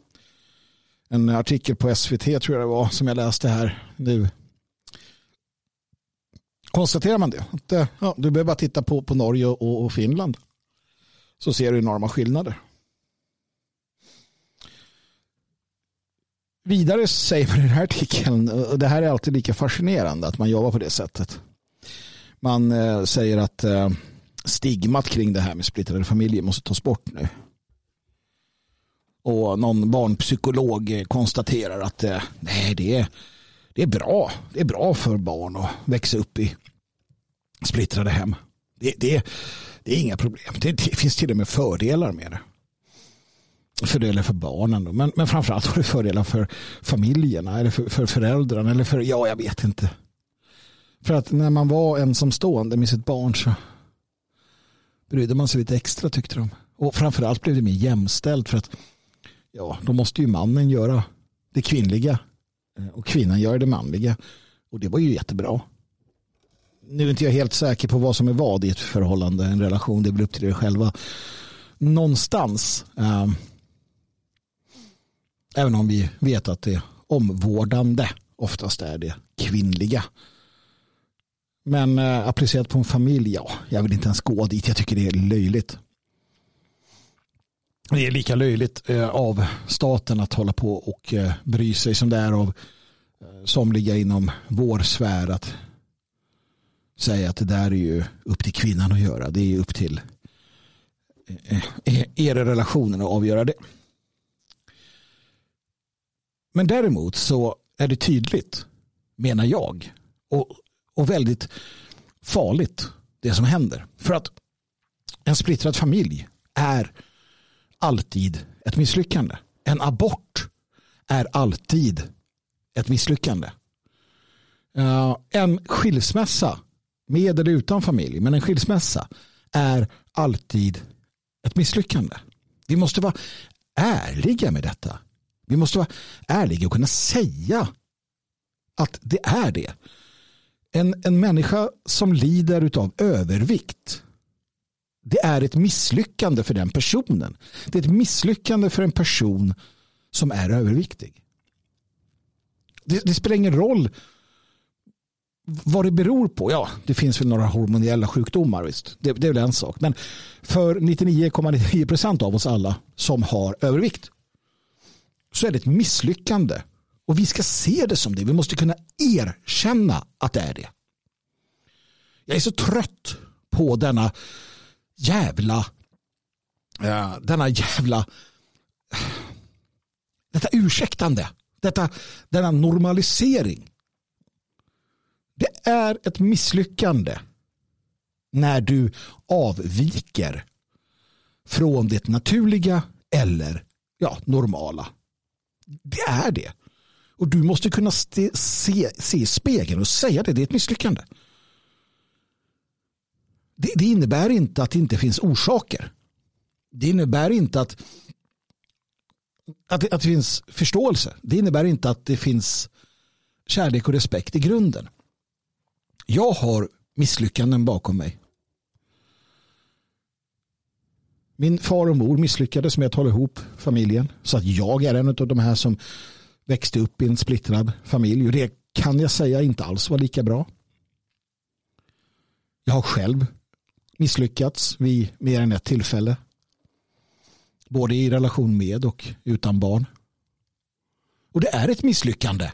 [SPEAKER 2] En artikel på SVT tror jag det var som jag läste här nu. Konstaterar man det? Att, eh, ja, du behöver bara titta på, på Norge och, och Finland. Så ser du enorma skillnader. Vidare säger man i den här artikeln, och det här är alltid lika fascinerande att man jobbar på det sättet man eh, säger att eh, stigmat kring det här med splittrade familjer måste tas bort nu. Och någon barnpsykolog konstaterar att eh, nej, det är, det är bra. Det är bra för barn att växa upp i splittrade hem. Det, det, det är inga problem. Det, det, finns till och med fördelar med det. Fördelar för barnen. Då. Men, men framförallt har det fördelar för familjerna eller för, för föräldrarna. Eller för, ja, jag vet inte. För att när man var ensamstående med sitt barn så brydde man sig lite extra tyckte de. Och framförallt blev det mer jämställt för att ja, då måste ju mannen göra det kvinnliga eh, och kvinnan gör det manliga. Och det var ju jättebra. Nu är inte jag helt säker på vad som är vad i ett förhållande, en relation, det blir upp till er själva. Någonstans, äh, även om vi vet att det omvårdande oftast är det kvinnliga. Men eh, applicerat på en familj, ja, jag vill inte ens gå dit. Jag tycker det är löjligt. Det är lika löjligt eh, av staten att hålla på och eh, bry sig som det är av eh, somliga inom vår sfär att säga att det där är ju upp till kvinnan att göra. Det är upp till eh, eh, eh, er relationen att avgöra det. Men däremot så är det tydligt, menar jag, och och väldigt farligt det som händer. För att en splittrad familj är alltid ett misslyckande. En abort är alltid ett misslyckande. Eh, en skilsmässa med eller utan familj, men en skilsmässa är alltid ett misslyckande. Vi måste vara ärliga med detta. Vi måste vara ärliga och kunna säga att det är det. En, en människa som lider av övervikt det är ett misslyckande för den personen. Det är ett misslyckande för en person som är överviktig. Det, det spelar ingen roll vad det beror på. Ja, det finns väl några hormoniella sjukdomar. Visst. Det, det är väl en sak. Men för 99,9 procent av oss alla som har övervikt så är det ett misslyckande. Och vi ska se det som det. Vi måste kunna erkänna att det är det. Jag är så trött på denna jävla eh, denna jävla detta ursäktande. Detta, denna normalisering. Det är ett misslyckande när du avviker från det naturliga eller ja, normala. Det är det. Och du måste kunna se, se i spegeln och säga det. Det är ett misslyckande. Det, det innebär inte att det inte finns orsaker. Det innebär inte att, att, det, att det finns förståelse. Det innebär inte att det finns kärlek och respekt i grunden. Jag har misslyckanden bakom mig. Min far och mor misslyckades med att hålla ihop familjen. Så att jag är en av de här som växte upp i en splittrad familj. Och det kan jag säga inte alls var lika bra. Jag har själv misslyckats vid mer än ett tillfälle. Både i relation med och utan barn. Och det är ett misslyckande.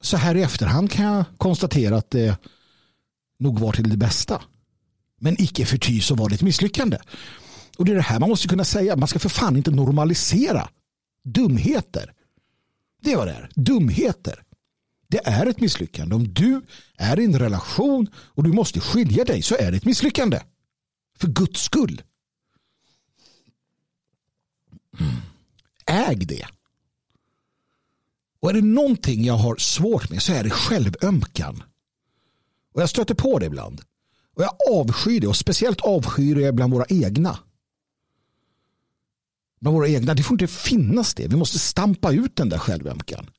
[SPEAKER 2] Så här i efterhand kan jag konstatera att det nog var till det bästa. Men icke förty så var det ett misslyckande. Och det är det här man måste kunna säga. Man ska för fan inte normalisera dumheter. Det är vad det är. Dumheter. Det är ett misslyckande. Om du är i en relation och du måste skilja dig så är det ett misslyckande. För Guds skull. Äg det. Och är det någonting jag har svårt med så är det självömkan. Och jag stöter på det ibland. Och jag avskyr det och speciellt avskyr jag bland våra egna med våra egna. Det får inte finnas det. Vi måste stampa ut den där självömkan.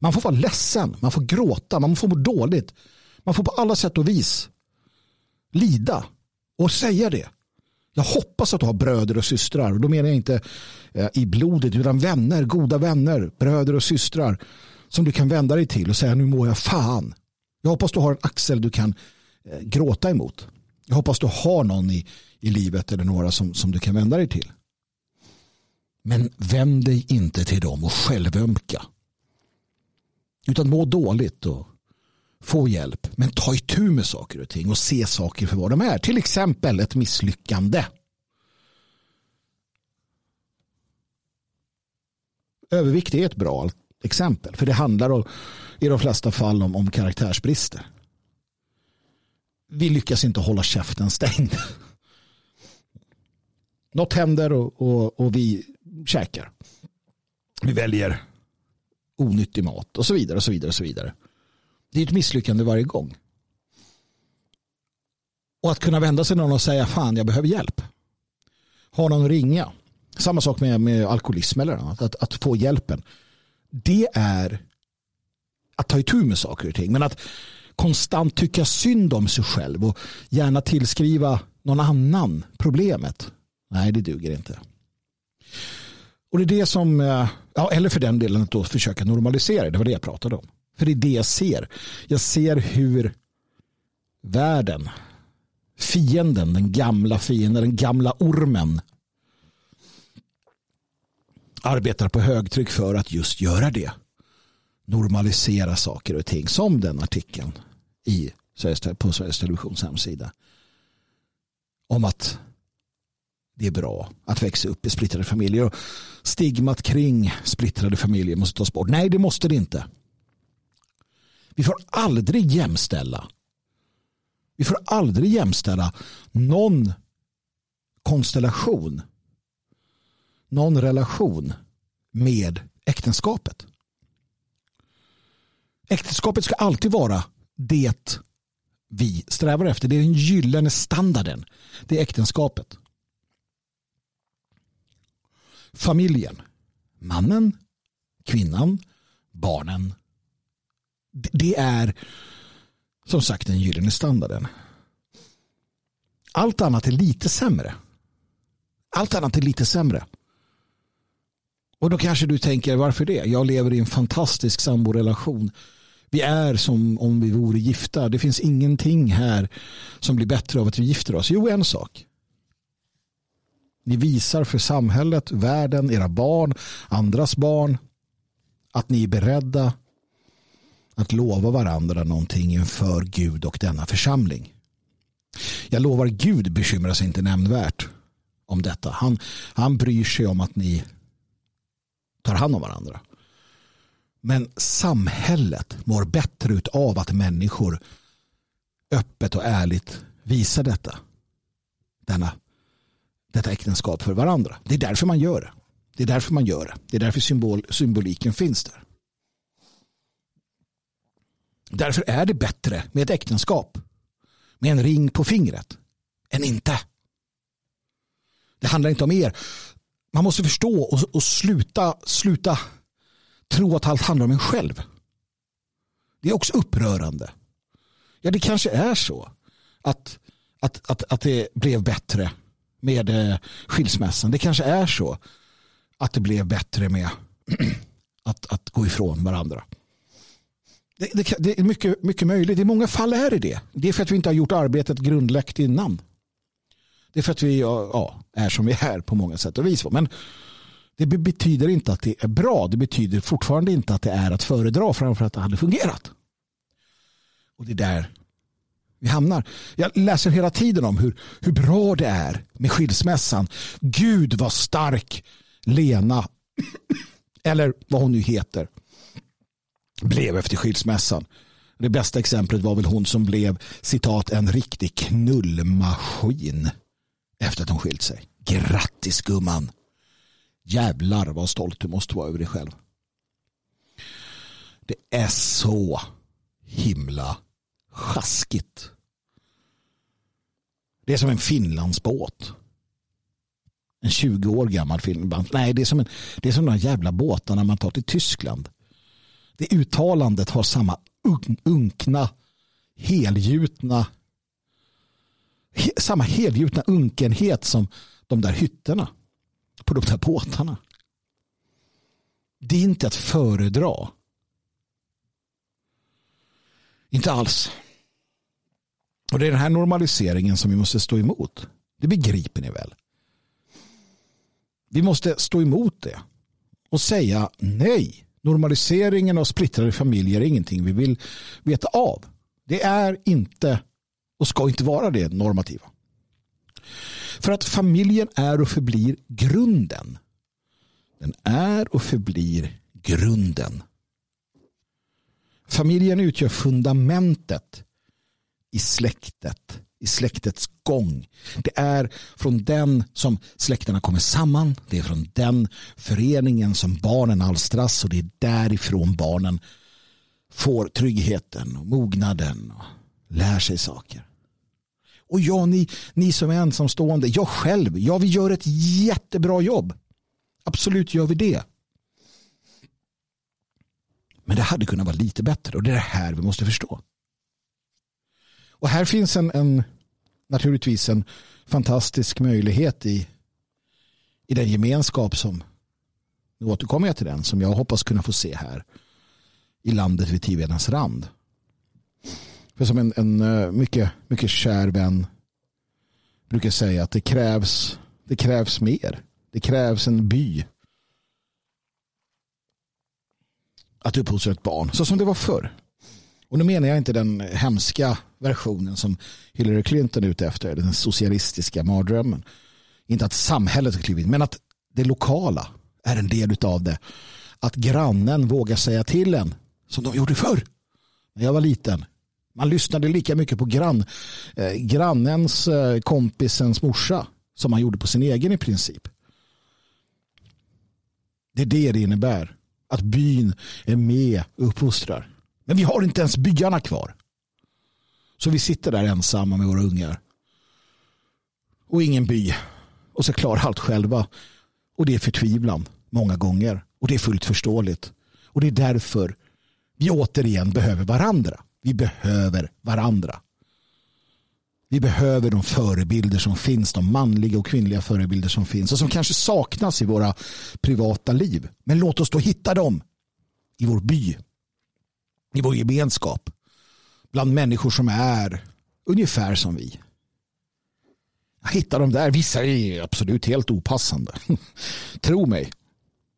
[SPEAKER 2] Man får vara ledsen, man får gråta, man får må dåligt. Man får på alla sätt och vis lida och säga det. Jag hoppas att du har bröder och systrar. Och då menar jag inte eh, i blodet utan vänner, goda vänner, bröder och systrar som du kan vända dig till och säga nu mår jag fan. Jag hoppas du har en axel du kan eh, gråta emot. Jag hoppas du har någon i, i livet eller några som, som du kan vända dig till. Men vänd dig inte till dem och självömka. Utan må dåligt och få hjälp. Men ta itu med saker och ting och se saker för vad de är. Till exempel ett misslyckande. Övervikt är ett bra exempel. För det handlar om, i de flesta fall om, om karaktärsbrister. Vi lyckas inte hålla käften stängd. Något händer och, och, och vi käkar. Vi väljer onyttig mat och så vidare och så vidare och så vidare. Det är ett misslyckande varje gång. Och att kunna vända sig till någon och säga fan jag behöver hjälp. Ha någon att ringa. Samma sak med, med alkoholism eller annat. Att, att få hjälpen. Det är att ta itu med saker och ting. Men att konstant tycka synd om sig själv och gärna tillskriva någon annan problemet. Nej, det duger inte. Och det är det som, eh, ja, eller för den delen att då försöka normalisera det var det jag pratade om. För det är det jag ser. Jag ser hur världen, fienden, den gamla fienden, den gamla ormen arbetar på högtryck för att just göra det. Normalisera saker och ting som den artikeln i, på Sveriges Televisions hemsida. Om att det är bra att växa upp i splittrade familjer. Och stigmat kring splittrade familjer måste tas bort. Nej, det måste det inte. Vi får aldrig jämställa. Vi får aldrig jämställa någon konstellation, någon relation med äktenskapet. Äktenskapet ska alltid vara det vi strävar efter. Det är den gyllene standarden. Det är äktenskapet familjen. Mannen, kvinnan, barnen Det är som sagt den gyllene standarden. Allt annat är lite sämre. Allt annat är lite sämre. Och då kanske du tänker varför det? Jag lever i en fantastisk samborelation. Vi är som om vi vore gifta. Det finns ingenting här som blir bättre av att vi gifter oss. Jo, en sak. Ni visar för samhället, världen, era barn, andras barn att ni är beredda att lova varandra någonting inför Gud och denna församling. Jag lovar Gud bekymrar sig inte nämnvärt om detta. Han, han bryr sig om att ni tar hand om varandra. Men samhället mår bättre av att människor öppet och ärligt visar detta. Denna, detta äktenskap för varandra. Det är därför man gör det. Det är därför man gör det. Det är därför symbol, symboliken finns där. Därför är det bättre med ett äktenskap med en ring på fingret än inte. Det handlar inte om er. Man måste förstå och, och sluta, sluta tro att allt handlar om en själv. Det är också upprörande. Ja, det kanske är så att, att, att, att det blev bättre med eh, skilsmässan. Det kanske är så att det blev bättre med att, att gå ifrån varandra. Det, det, det, är mycket, mycket möjligt. I många fall är det det. Det är för att vi inte har gjort arbetet grundläggt innan. Det är för att vi ja, är som vi är på många sätt och vis. Men det betyder inte att det är bra. Det betyder fortfarande inte att det är att föredra framför att det hade fungerat. Och det är där vi hamnar. Jag läser hela tiden om hur, hur bra det är med skilsmässan. Gud vad stark Lena, eller vad hon nu heter, blev efter skilsmässan. Det bästa exemplet var väl hon som blev citat en riktig knullmaskin efter att hon skilt sig. Grattis gumman. Jävlar vad stolt du måste vara över dig själv. Det är så himla sjaskigt. Det är som en Finlandsbåt. En 20 år gammal Finlandsbåt. Nej, det är som, en, det är som de jävla båtarna man tar till Tyskland. Det uttalandet har samma unkna, helgjutna samma helgjutna unkenhet som de där hytterna på de där båtarna. Det är inte att föredra. Inte alls. Och det är den här normaliseringen som vi måste stå emot. Det begriper ni väl? Vi måste stå emot det och säga nej. Normaliseringen av splittrade familjer är ingenting vi vill veta av. Det är inte och ska inte vara det normativa. För att familjen är och förblir grunden. Den är och förblir grunden. Familjen utgör fundamentet i släktet, i släktets gång. Det är från den som släkterna kommer samman. Det är från den föreningen som barnen alstras och det är därifrån barnen får tryggheten och mognaden och lär sig saker. Och ja, ni, ni som är ensamstående, jag själv, ja vi gör ett jättebra jobb. Absolut gör vi det. Men det hade kunnat vara lite bättre och det är det här vi måste förstå. Och här finns en, en naturligtvis en fantastisk möjlighet i, i den gemenskap som, nu återkommer jag till den, som jag hoppas kunna få se här i landet vid Tivedens rand. För som en, en eh, mycket, mycket kär vän brukar säga att det krävs, det krävs mer. Det krävs en by. Att uppfostra ett barn, så som det var förr. Och nu menar jag inte den hemska versionen som Hillary Clinton är ute efter, den socialistiska mardrömmen. Inte att samhället har klivit men att det lokala är en del av det. Att grannen vågar säga till en som de gjorde förr. När jag var liten. Man lyssnade lika mycket på grann, eh, grannens eh, kompisens morsa som man gjorde på sin egen i princip. Det är det det innebär. Att byn är med och uppfostrar. Men vi har inte ens byarna kvar. Så vi sitter där ensamma med våra ungar. Och ingen by. Och så klarar allt själva. Och det är förtvivlan många gånger. Och det är fullt förståeligt. Och det är därför vi återigen behöver varandra. Vi behöver varandra. Vi behöver de förebilder som finns, de manliga och kvinnliga förebilder som finns och som kanske saknas i våra privata liv. Men låt oss då hitta dem i vår by, i vår gemenskap, bland människor som är ungefär som vi. Hitta dem där. Vissa är absolut helt opassande. Tro mig.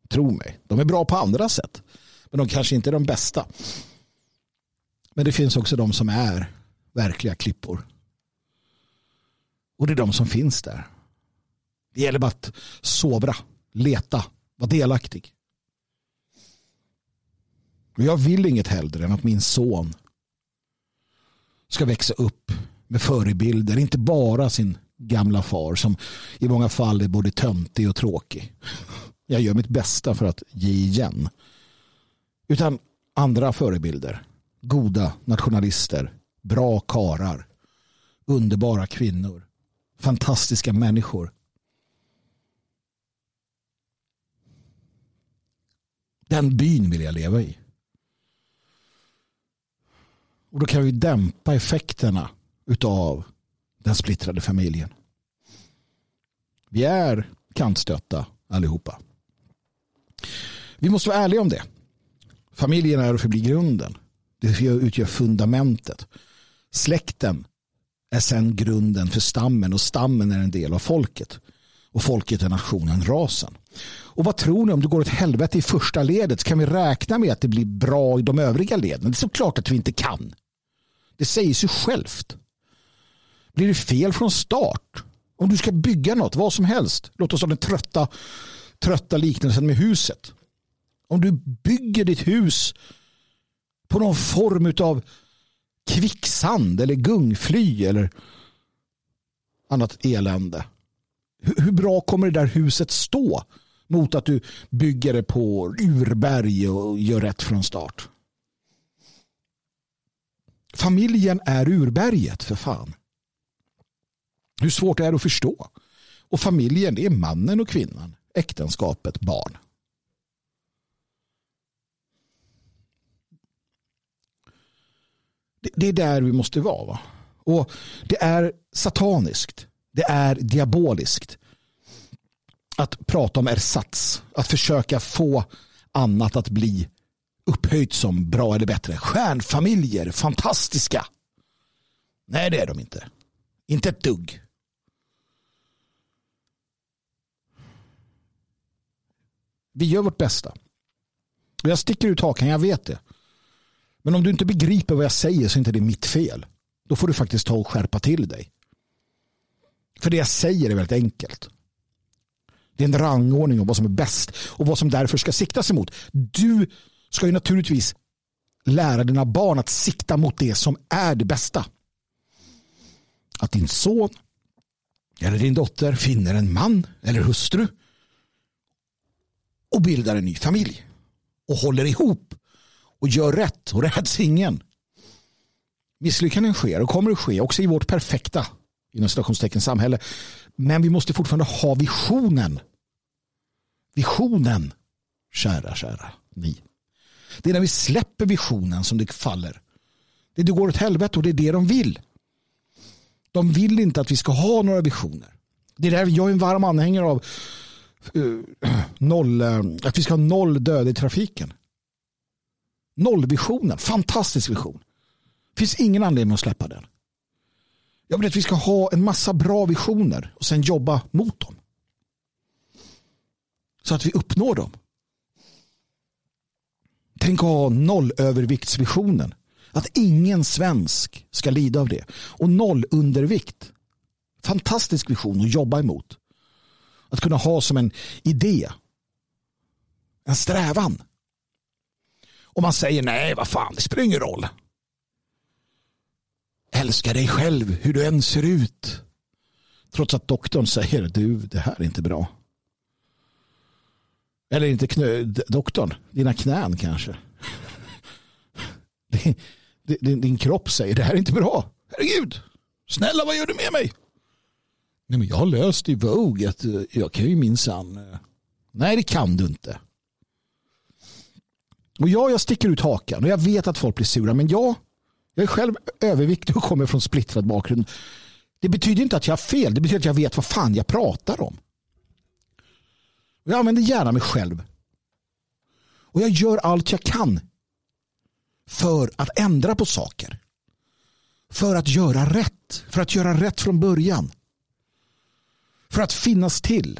[SPEAKER 2] Tro mig. De är bra på andra sätt. Men de kanske inte är de bästa. Men det finns också de som är verkliga klippor. Och det är de som finns där. Det gäller bara att sovra, leta, vara delaktig. Och jag vill inget hellre än att min son ska växa upp med förebilder, inte bara sin gamla far som i många fall är både töntig och tråkig. Jag gör mitt bästa för att ge igen. Utan andra förebilder. Goda nationalister, bra karar, underbara kvinnor, fantastiska människor. Den byn vill jag leva i. Och då kan vi dämpa effekterna utav den splittrade familjen. Vi är kantstötta allihopa. Vi måste vara ärliga om det. Familjen är och förblir grunden. Det utgör fundamentet. Släkten är sen grunden för stammen och stammen är en del av folket. Och folket är nationen, rasen. Och vad tror ni om det går åt helvete i första ledet? Kan vi räkna med att det blir bra i de övriga leden? Det är såklart att vi inte kan. Det säger sig självt. Blir det fel från start? Om du ska bygga något, vad som helst. Låt oss ha den trötta, trötta liknelsen med huset. Om du bygger ditt hus på någon form av kvicksand eller gungfly eller annat elände. Hur bra kommer det där huset stå mot att du bygger det på urberg och gör rätt från start? Familjen är urberget för fan. Hur svårt är det att förstå? Och familjen det är mannen och kvinnan, äktenskapet, barn. Det är där vi måste vara. Va? Och Det är sataniskt. Det är diaboliskt. Att prata om ersats. Att försöka få annat att bli upphöjt som bra eller bättre. Stjärnfamiljer, fantastiska. Nej, det är de inte. Inte ett dugg. Vi gör vårt bästa. Jag sticker ut hakan, jag vet det. Men om du inte begriper vad jag säger så är inte det mitt fel. Då får du faktiskt ta och skärpa till dig. För det jag säger är väldigt enkelt. Det är en rangordning om vad som är bäst och vad som därför ska siktas emot. Du ska ju naturligtvis lära dina barn att sikta mot det som är det bästa. Att din son eller din dotter finner en man eller hustru och bildar en ny familj och håller ihop och gör rätt och räds ingen. Misslyckanden sker och kommer att ske också i vårt perfekta inom citationstecken samhälle. Men vi måste fortfarande ha visionen. Visionen, kära, kära ni. Det är när vi släpper visionen som det faller. Det, det går åt helvete och det är det de vill. De vill inte att vi ska ha några visioner. Det är där jag är en varm anhängare av uh, noll, uh, att vi ska ha noll döda i trafiken. Nollvisionen, fantastisk vision. Det finns ingen anledning att släppa den. Jag vill att vi ska ha en massa bra visioner och sen jobba mot dem. Så att vi uppnår dem. Tänk att ha nollöverviktsvisionen. Att ingen svensk ska lida av det. Och nollundervikt. Fantastisk vision att jobba emot. Att kunna ha som en idé. En strävan. Och man säger nej, vad fan, det spelar ingen roll. Älska dig själv hur du än ser ut. Trots att doktorn säger du, det här är inte bra. Eller inte knö, doktorn, dina knän kanske. Din, din kropp säger det här är inte bra. Herregud, snälla vad gör du med mig? Nej, men jag har löst i Vogue att eh, jag kan ju minsann. Eh, nej, det kan du inte. Och ja, jag sticker ut hakan och jag vet att folk blir sura. Men jag jag är själv överviktig och kommer från splittrad bakgrund. Det betyder inte att jag har fel. Det betyder att jag vet vad fan jag pratar om. Jag använder gärna mig själv. Och jag gör allt jag kan för att ändra på saker. För att göra rätt. För att göra rätt från början. För att finnas till.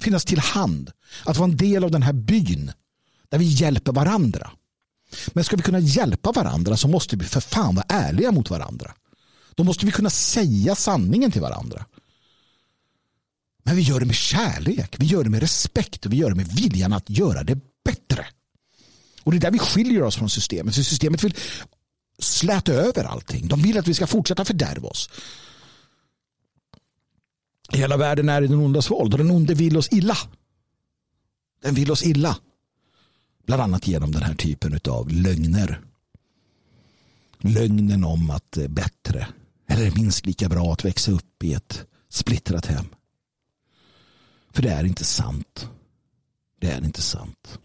[SPEAKER 2] Finnas till hand. Att vara en del av den här byn. Där vi hjälper varandra. Men ska vi kunna hjälpa varandra så måste vi för fan vara ärliga mot varandra. Då måste vi kunna säga sanningen till varandra. Men vi gör det med kärlek, vi gör det med respekt och vi gör det med viljan att göra det bättre. Och det är där vi skiljer oss från systemet. För systemet vill släta över allting. De vill att vi ska fortsätta fördärva oss. Hela världen är i den ondas våld och den onde vill oss illa. Den vill oss illa. Bland annat genom den här typen av lögner. Lögnen om att det är bättre eller minst lika bra att växa upp i ett splittrat hem. För det är inte sant. Det är inte sant.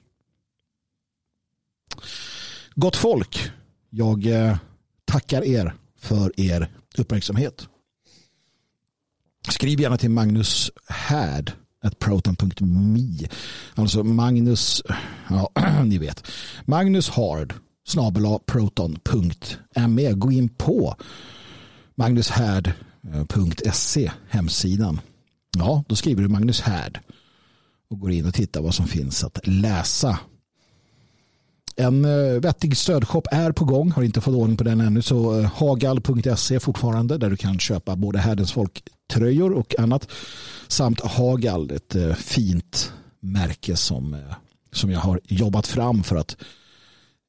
[SPEAKER 2] Gott folk, jag eh, tackar er för er uppmärksamhet. Skriv gärna till Magnus Härd proton.me. Alltså Magnus, ja ni vet. Magnus Hard snabel proton.me. Gå in på magnushärd.se hemsidan. Ja, då skriver du Magnus Härd och går in och tittar vad som finns att läsa. En eh, vettig stödshop är på gång, har inte fått ordning på den ännu, så eh, hagal.se fortfarande där du kan köpa både Härdens folk tröjor och annat samt Hagal, ett eh, fint märke som, eh, som jag har jobbat fram för att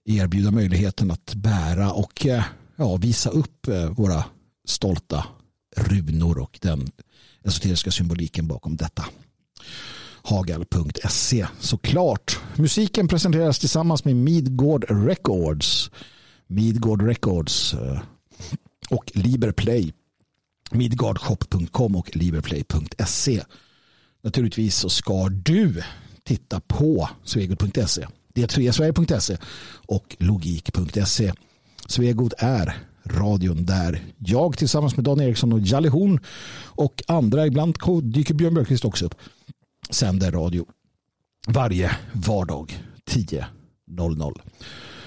[SPEAKER 2] erbjuda möjligheten att bära och eh, ja, visa upp våra stolta runor och den esoteriska symboliken bakom detta. Hagal.se såklart. Musiken presenteras tillsammans med Midgård Records. Midgård Records och Liberplay. Midgardshop.com och liberplay.se. Naturligtvis så ska du titta på svegot.se. Det och logik.se. Svegot är radion där jag tillsammans med Dan Eriksson och Jalle Horn och andra, ibland dyker Björn Björkqvist också upp, sänder radio varje vardag 10.00.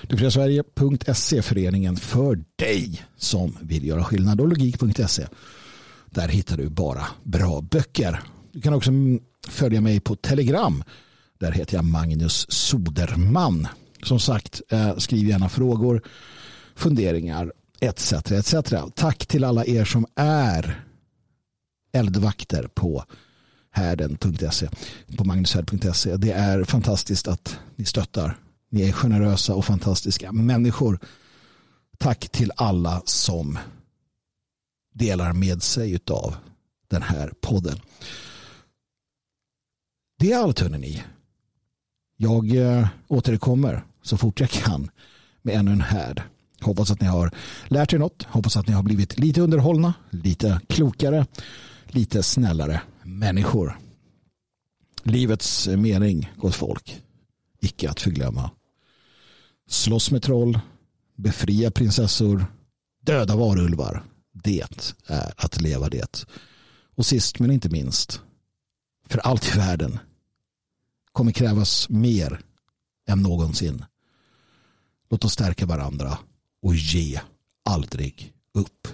[SPEAKER 2] Dufriasverige.se föreningen för dig som vill göra skillnad och logik.se. Där hittar du bara bra böcker. Du kan också följa mig på Telegram. Där heter jag Magnus Soderman. Som sagt, eh, skriv gärna frågor, funderingar etc. etc. Tack till alla er som är eldvakter på härden.se på magnushärd.se. Det är fantastiskt att ni stöttar. Ni är generösa och fantastiska människor. Tack till alla som delar med sig av den här podden. Det är allt hörni. Jag eh, återkommer så fort jag kan med ännu en härd. Hoppas att ni har lärt er något. Hoppas att ni har blivit lite underhållna, lite klokare, lite snällare människor. Livets mening, gott folk, icke att förglömma. Slåss med troll, befria prinsessor, döda varulvar. Det är att leva det. Och sist men inte minst, för allt i världen kommer krävas mer än någonsin. Låt oss stärka varandra och ge aldrig upp.